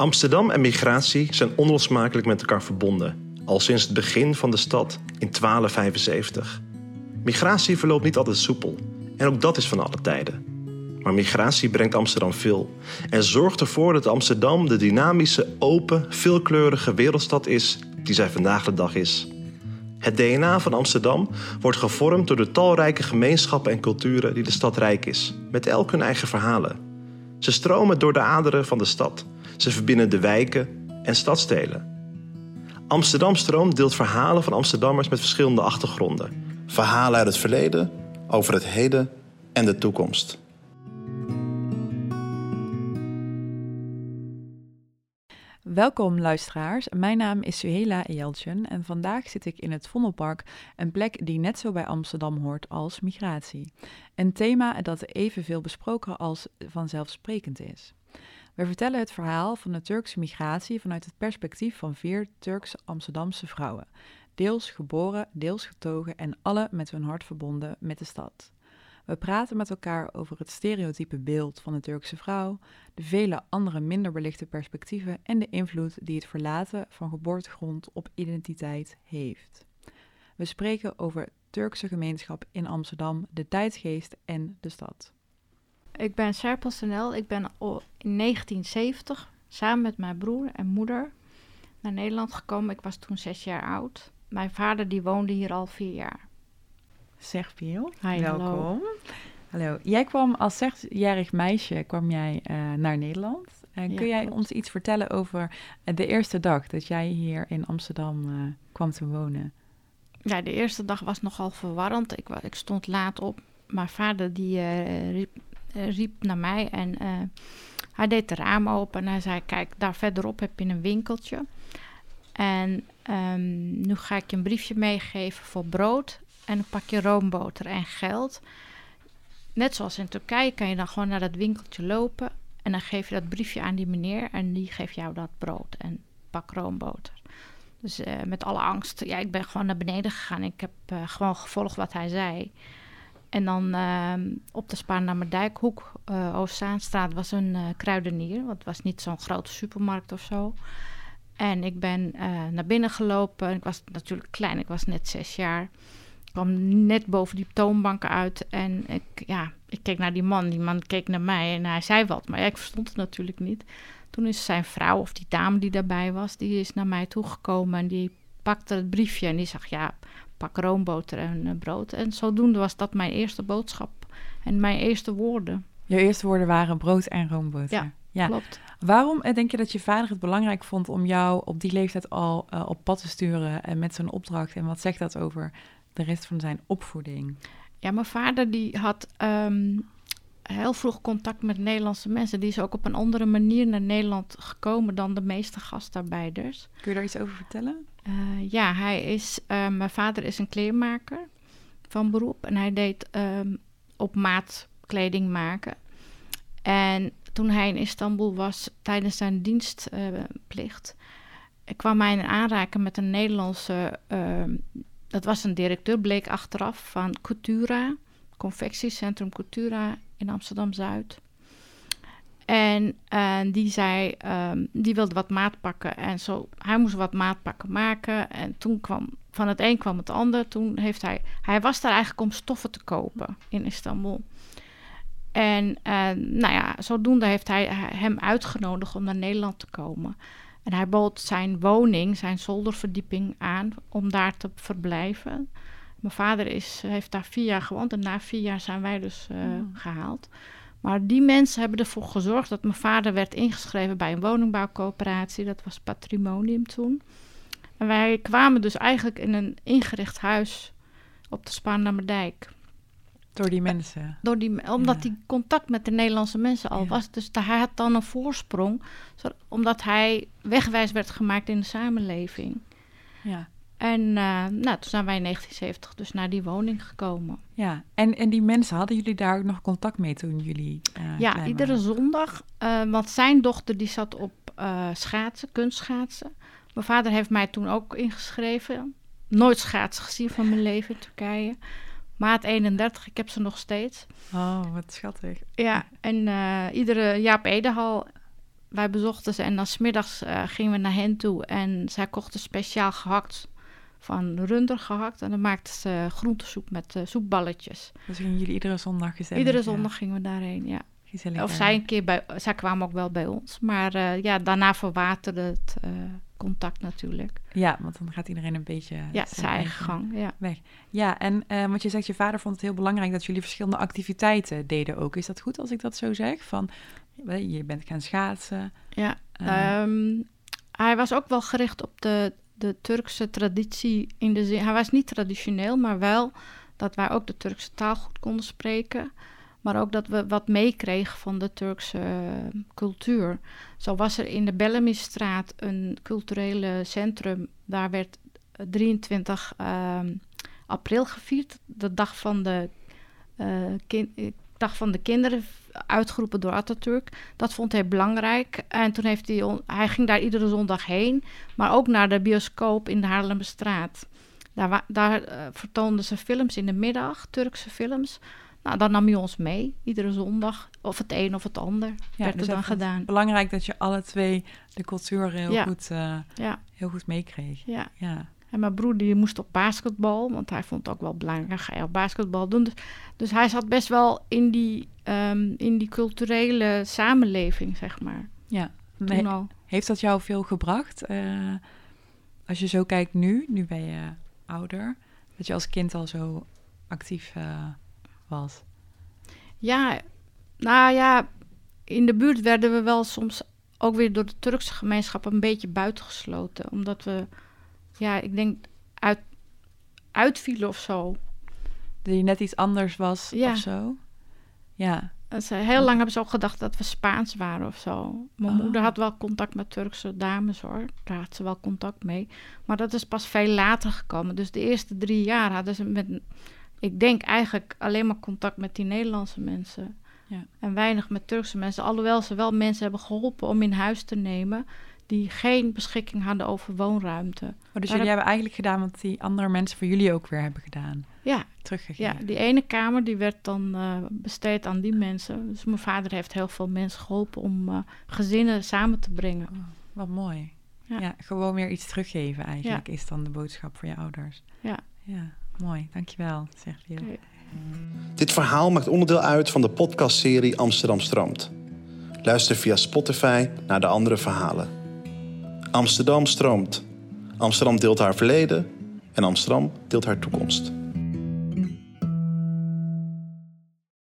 Amsterdam en migratie zijn onlosmakelijk met elkaar verbonden, al sinds het begin van de stad in 1275. Migratie verloopt niet altijd soepel, en ook dat is van alle tijden. Maar migratie brengt Amsterdam veel en zorgt ervoor dat Amsterdam de dynamische, open, veelkleurige wereldstad is die zij vandaag de dag is. Het DNA van Amsterdam wordt gevormd door de talrijke gemeenschappen en culturen die de stad rijk is, met elk hun eigen verhalen. Ze stromen door de aderen van de stad. Ze verbinden de wijken en stadstelen. Amsterdam Stroom deelt verhalen van Amsterdammers met verschillende achtergronden. Verhalen uit het verleden, over het heden en de toekomst. Welkom luisteraars, mijn naam is Suhela Ejeltjen en vandaag zit ik in het Vondelpark, een plek die net zo bij Amsterdam hoort als migratie. Een thema dat evenveel besproken als vanzelfsprekend is. We vertellen het verhaal van de Turkse migratie vanuit het perspectief van vier Turkse Amsterdamse vrouwen, deels geboren, deels getogen en alle met hun hart verbonden met de stad. We praten met elkaar over het stereotype beeld van de Turkse vrouw, de vele andere minder belichte perspectieven en de invloed die het verlaten van geboortegrond op identiteit heeft. We spreken over Turkse gemeenschap in Amsterdam, de tijdsgeest en de stad. Ik ben Serpel Snel. Ik ben in 1970 samen met mijn broer en moeder naar Nederland gekomen. Ik was toen zes jaar oud. Mijn vader die woonde hier al vier jaar. Zeg. Hi, welkom. hallo. Hallo. Jij kwam als zesjarig meisje kwam jij, uh, naar Nederland. Uh, Ja, kun jij ons iets vertellen over uh, de eerste dag dat jij hier in Amsterdam kwam te wonen? Ja, de eerste dag was nogal verwarrend. Ik, ik stond laat op. Mijn vader die eh, riep, eh, riep naar mij en eh, hij deed de ramen open en hij zei: Kijk, daar verderop heb je een winkeltje. En ehm, nu ga ik je een briefje meegeven voor brood en een pakje roomboter en geld. Net zoals in Turkije kan je dan gewoon naar dat winkeltje lopen en dan geef je dat briefje aan die meneer en die geeft jou dat brood en pak roomboter. Dus eh, met alle angst, ja, ik ben gewoon naar beneden gegaan. Ik heb eh, gewoon gevolgd wat hij zei. En dan ehm, op de Spaarnamerdijkhoek, eh Oostzaanstraat, was een eh, kruidenier. Want het was niet zo'n grote supermarkt of zo. En ik ben eh, naar binnen gelopen. Ik was natuurlijk klein, ik was net zes jaar. Ik kwam net boven die toonbanken uit. En ik, ja, ik keek naar die man. Die man keek naar mij en hij zei wat. Maar ja, ik verstond het natuurlijk niet. Toen is zijn vrouw, of die dame die daarbij was, die is naar mij toegekomen. En die pakte het briefje en die zag, ja, pak roomboter en eh, brood. En zodoende was dat mijn eerste boodschap en mijn eerste woorden. Je eerste woorden waren brood en roomboter. Ja. ja. Klopt. Waarom eh, denk je dat je vader het belangrijk vond om jou op die leeftijd al uh, op pad te sturen en met zo'n opdracht? En wat zegt dat over de rest van zijn opvoeding? Ja, mijn vader die had um, heel vroeg contact met Nederlandse mensen. Die is ook op een andere manier naar Nederland gekomen dan de meeste gastarbeiders. Kun je daar iets over vertellen? Uh, ja, hij is, uh, mijn vader is een kleermaker van beroep en hij deed um, op maat kleding maken. En toen hij in Istanbul was tijdens zijn dienstplicht, uh, kwam hij in aanraking met een Nederlandse, dat was een directeur, bleek achteraf van Coutura, confectiecentrum Coutura in Amsterdam En die zei, um, die wilde wat maat pakken. En zo, hij moest wat maatpakken maken. En toen kwam, van het een kwam het ander. Toen heeft hij, hij was daar eigenlijk om stoffen te kopen in Istanbul. En nou ja, zodoende heeft hij hem uitgenodigd om naar Nederland te komen. En hij bood zijn woning, zijn zolderverdieping aan om daar te verblijven. Mijn vader is, heeft daar vier jaar gewoond en na vier jaar zijn wij dus uh, oh. gehaald. Maar die mensen hebben ervoor gezorgd dat mijn vader werd ingeschreven bij een woningbouwcoöperatie. Dat was Patrimonium toen. En wij kwamen dus eigenlijk in een ingericht huis op de Spaarnamerdijk. Door die mensen? Door die, omdat ja. die contact met de Nederlandse mensen al ja. was. Dus hij had dan een voorsprong, omdat hij wegwijs werd gemaakt in de samenleving. Ja. En uh, nou, toen zijn wij in 1970 dus naar die woning gekomen. Ja, en, en die mensen, hadden jullie daar ook nog contact mee toen jullie uh, Ja, iedere zondag. Uh, want zijn dochter die zat op schaatsen, kunstschaatsen. Mijn vader heeft mij toen ook ingeschreven. Nooit schaatsen gezien van mijn leven in Turkije. Maat 31, ik heb ze nog steeds. Oh, wat schattig. Ja, en iedere Jaap Edehal wij bezochten ze en dan smiddags uh, gingen we naar hen toe. En zij kochten speciaal gehakt van runder gehakt. En dan maakten ze groentesoep met uh, soepballetjes. Dus gingen jullie iedere zondag gezellig? Iedere zondag gingen we daarheen, ja. Gezellig, of zij een keer bij, zij kwamen ook wel bij ons. Maar uh, ja, daarna verwaterde het uh, contact natuurlijk. Ja, want dan gaat iedereen een beetje ja, zijn eigen gang ja. weg. Ja, en uh, want je zegt, je vader vond het heel belangrijk dat jullie verschillende activiteiten deden ook. Is dat goed als ik dat zo zeg? Van, je bent gaan schaatsen. Ja, um, hij was ook wel gericht op de, de Turkse traditie in de zin... Hij was niet traditioneel, maar wel dat wij ook de Turkse taal goed konden spreken... Maar ook dat we wat meekregen van de Turkse uh, cultuur. Zo was er in de Bellamystraat een culturele centrum. Daar werd 23 uh, april gevierd. De dag van de, uh, dag van de kinderen uitgeroepen door Atatürk. Dat vond hij belangrijk. En toen heeft hij... Hij ging daar iedere zondag heen. Maar ook naar de bioscoop in de Haarlemmerstraat. Daar, daar uh, vertoonden ze films in de middag, Turkse films... Nou, dan nam je ons mee, iedere zondag. Of het een of het ander ja, werd dus er dan gedaan. Belangrijk dat je alle twee de cultuur heel, goed, uh, ja. heel goed meekreeg. Ja. ja. En mijn broer die moest op basketbal, want hij vond het ook wel belangrijk. Ga je op basketbal doen? Dus, dus hij zat best wel in die, um, in die culturele samenleving, zeg maar. Ja. Nee, heeft dat jou veel gebracht? Uh, als je zo kijkt nu, nu ben je ouder, dat je als kind al zo actief uh, was? Ja, nou ja, in de buurt werden we wel soms ook weer door de Turkse gemeenschap een beetje buitengesloten. Omdat we, ja, ik denk, uit, uitvielen of zo. Dat je net iets anders was ja. of zo? Ja. Ze, heel lang hebben ze ook gedacht dat we Spaans waren of zo. Mijn Oh. moeder had wel contact met Turkse dames hoor. Daar had ze wel contact mee. Maar dat is pas veel later gekomen. Dus de eerste drie jaar hadden ze met ik denk eigenlijk alleen maar contact met die Nederlandse mensen. Ja. En weinig met Turkse mensen. Alhoewel ze wel mensen hebben geholpen om in huis te nemen. Die geen beschikking hadden over woonruimte. Oh, dus jullie heb- hebben eigenlijk gedaan wat die andere mensen voor jullie ook weer hebben gedaan. Ja, Teruggegeven. ja, die ene kamer die werd dan eh, besteed aan die mensen. Dus mijn vader heeft heel veel mensen geholpen om eh, gezinnen samen te brengen. Oh, wat mooi. Ja. Ja. gewoon weer iets teruggeven eigenlijk is dan de boodschap voor je ouders. Ja. Ja, mooi. Dankjewel, zegt Leo. Dit verhaal maakt onderdeel uit van de podcastserie Amsterdam stroomt. Luister via Spotify naar de andere verhalen. Amsterdam stroomt. Amsterdam deelt haar verleden en Amsterdam deelt haar toekomst.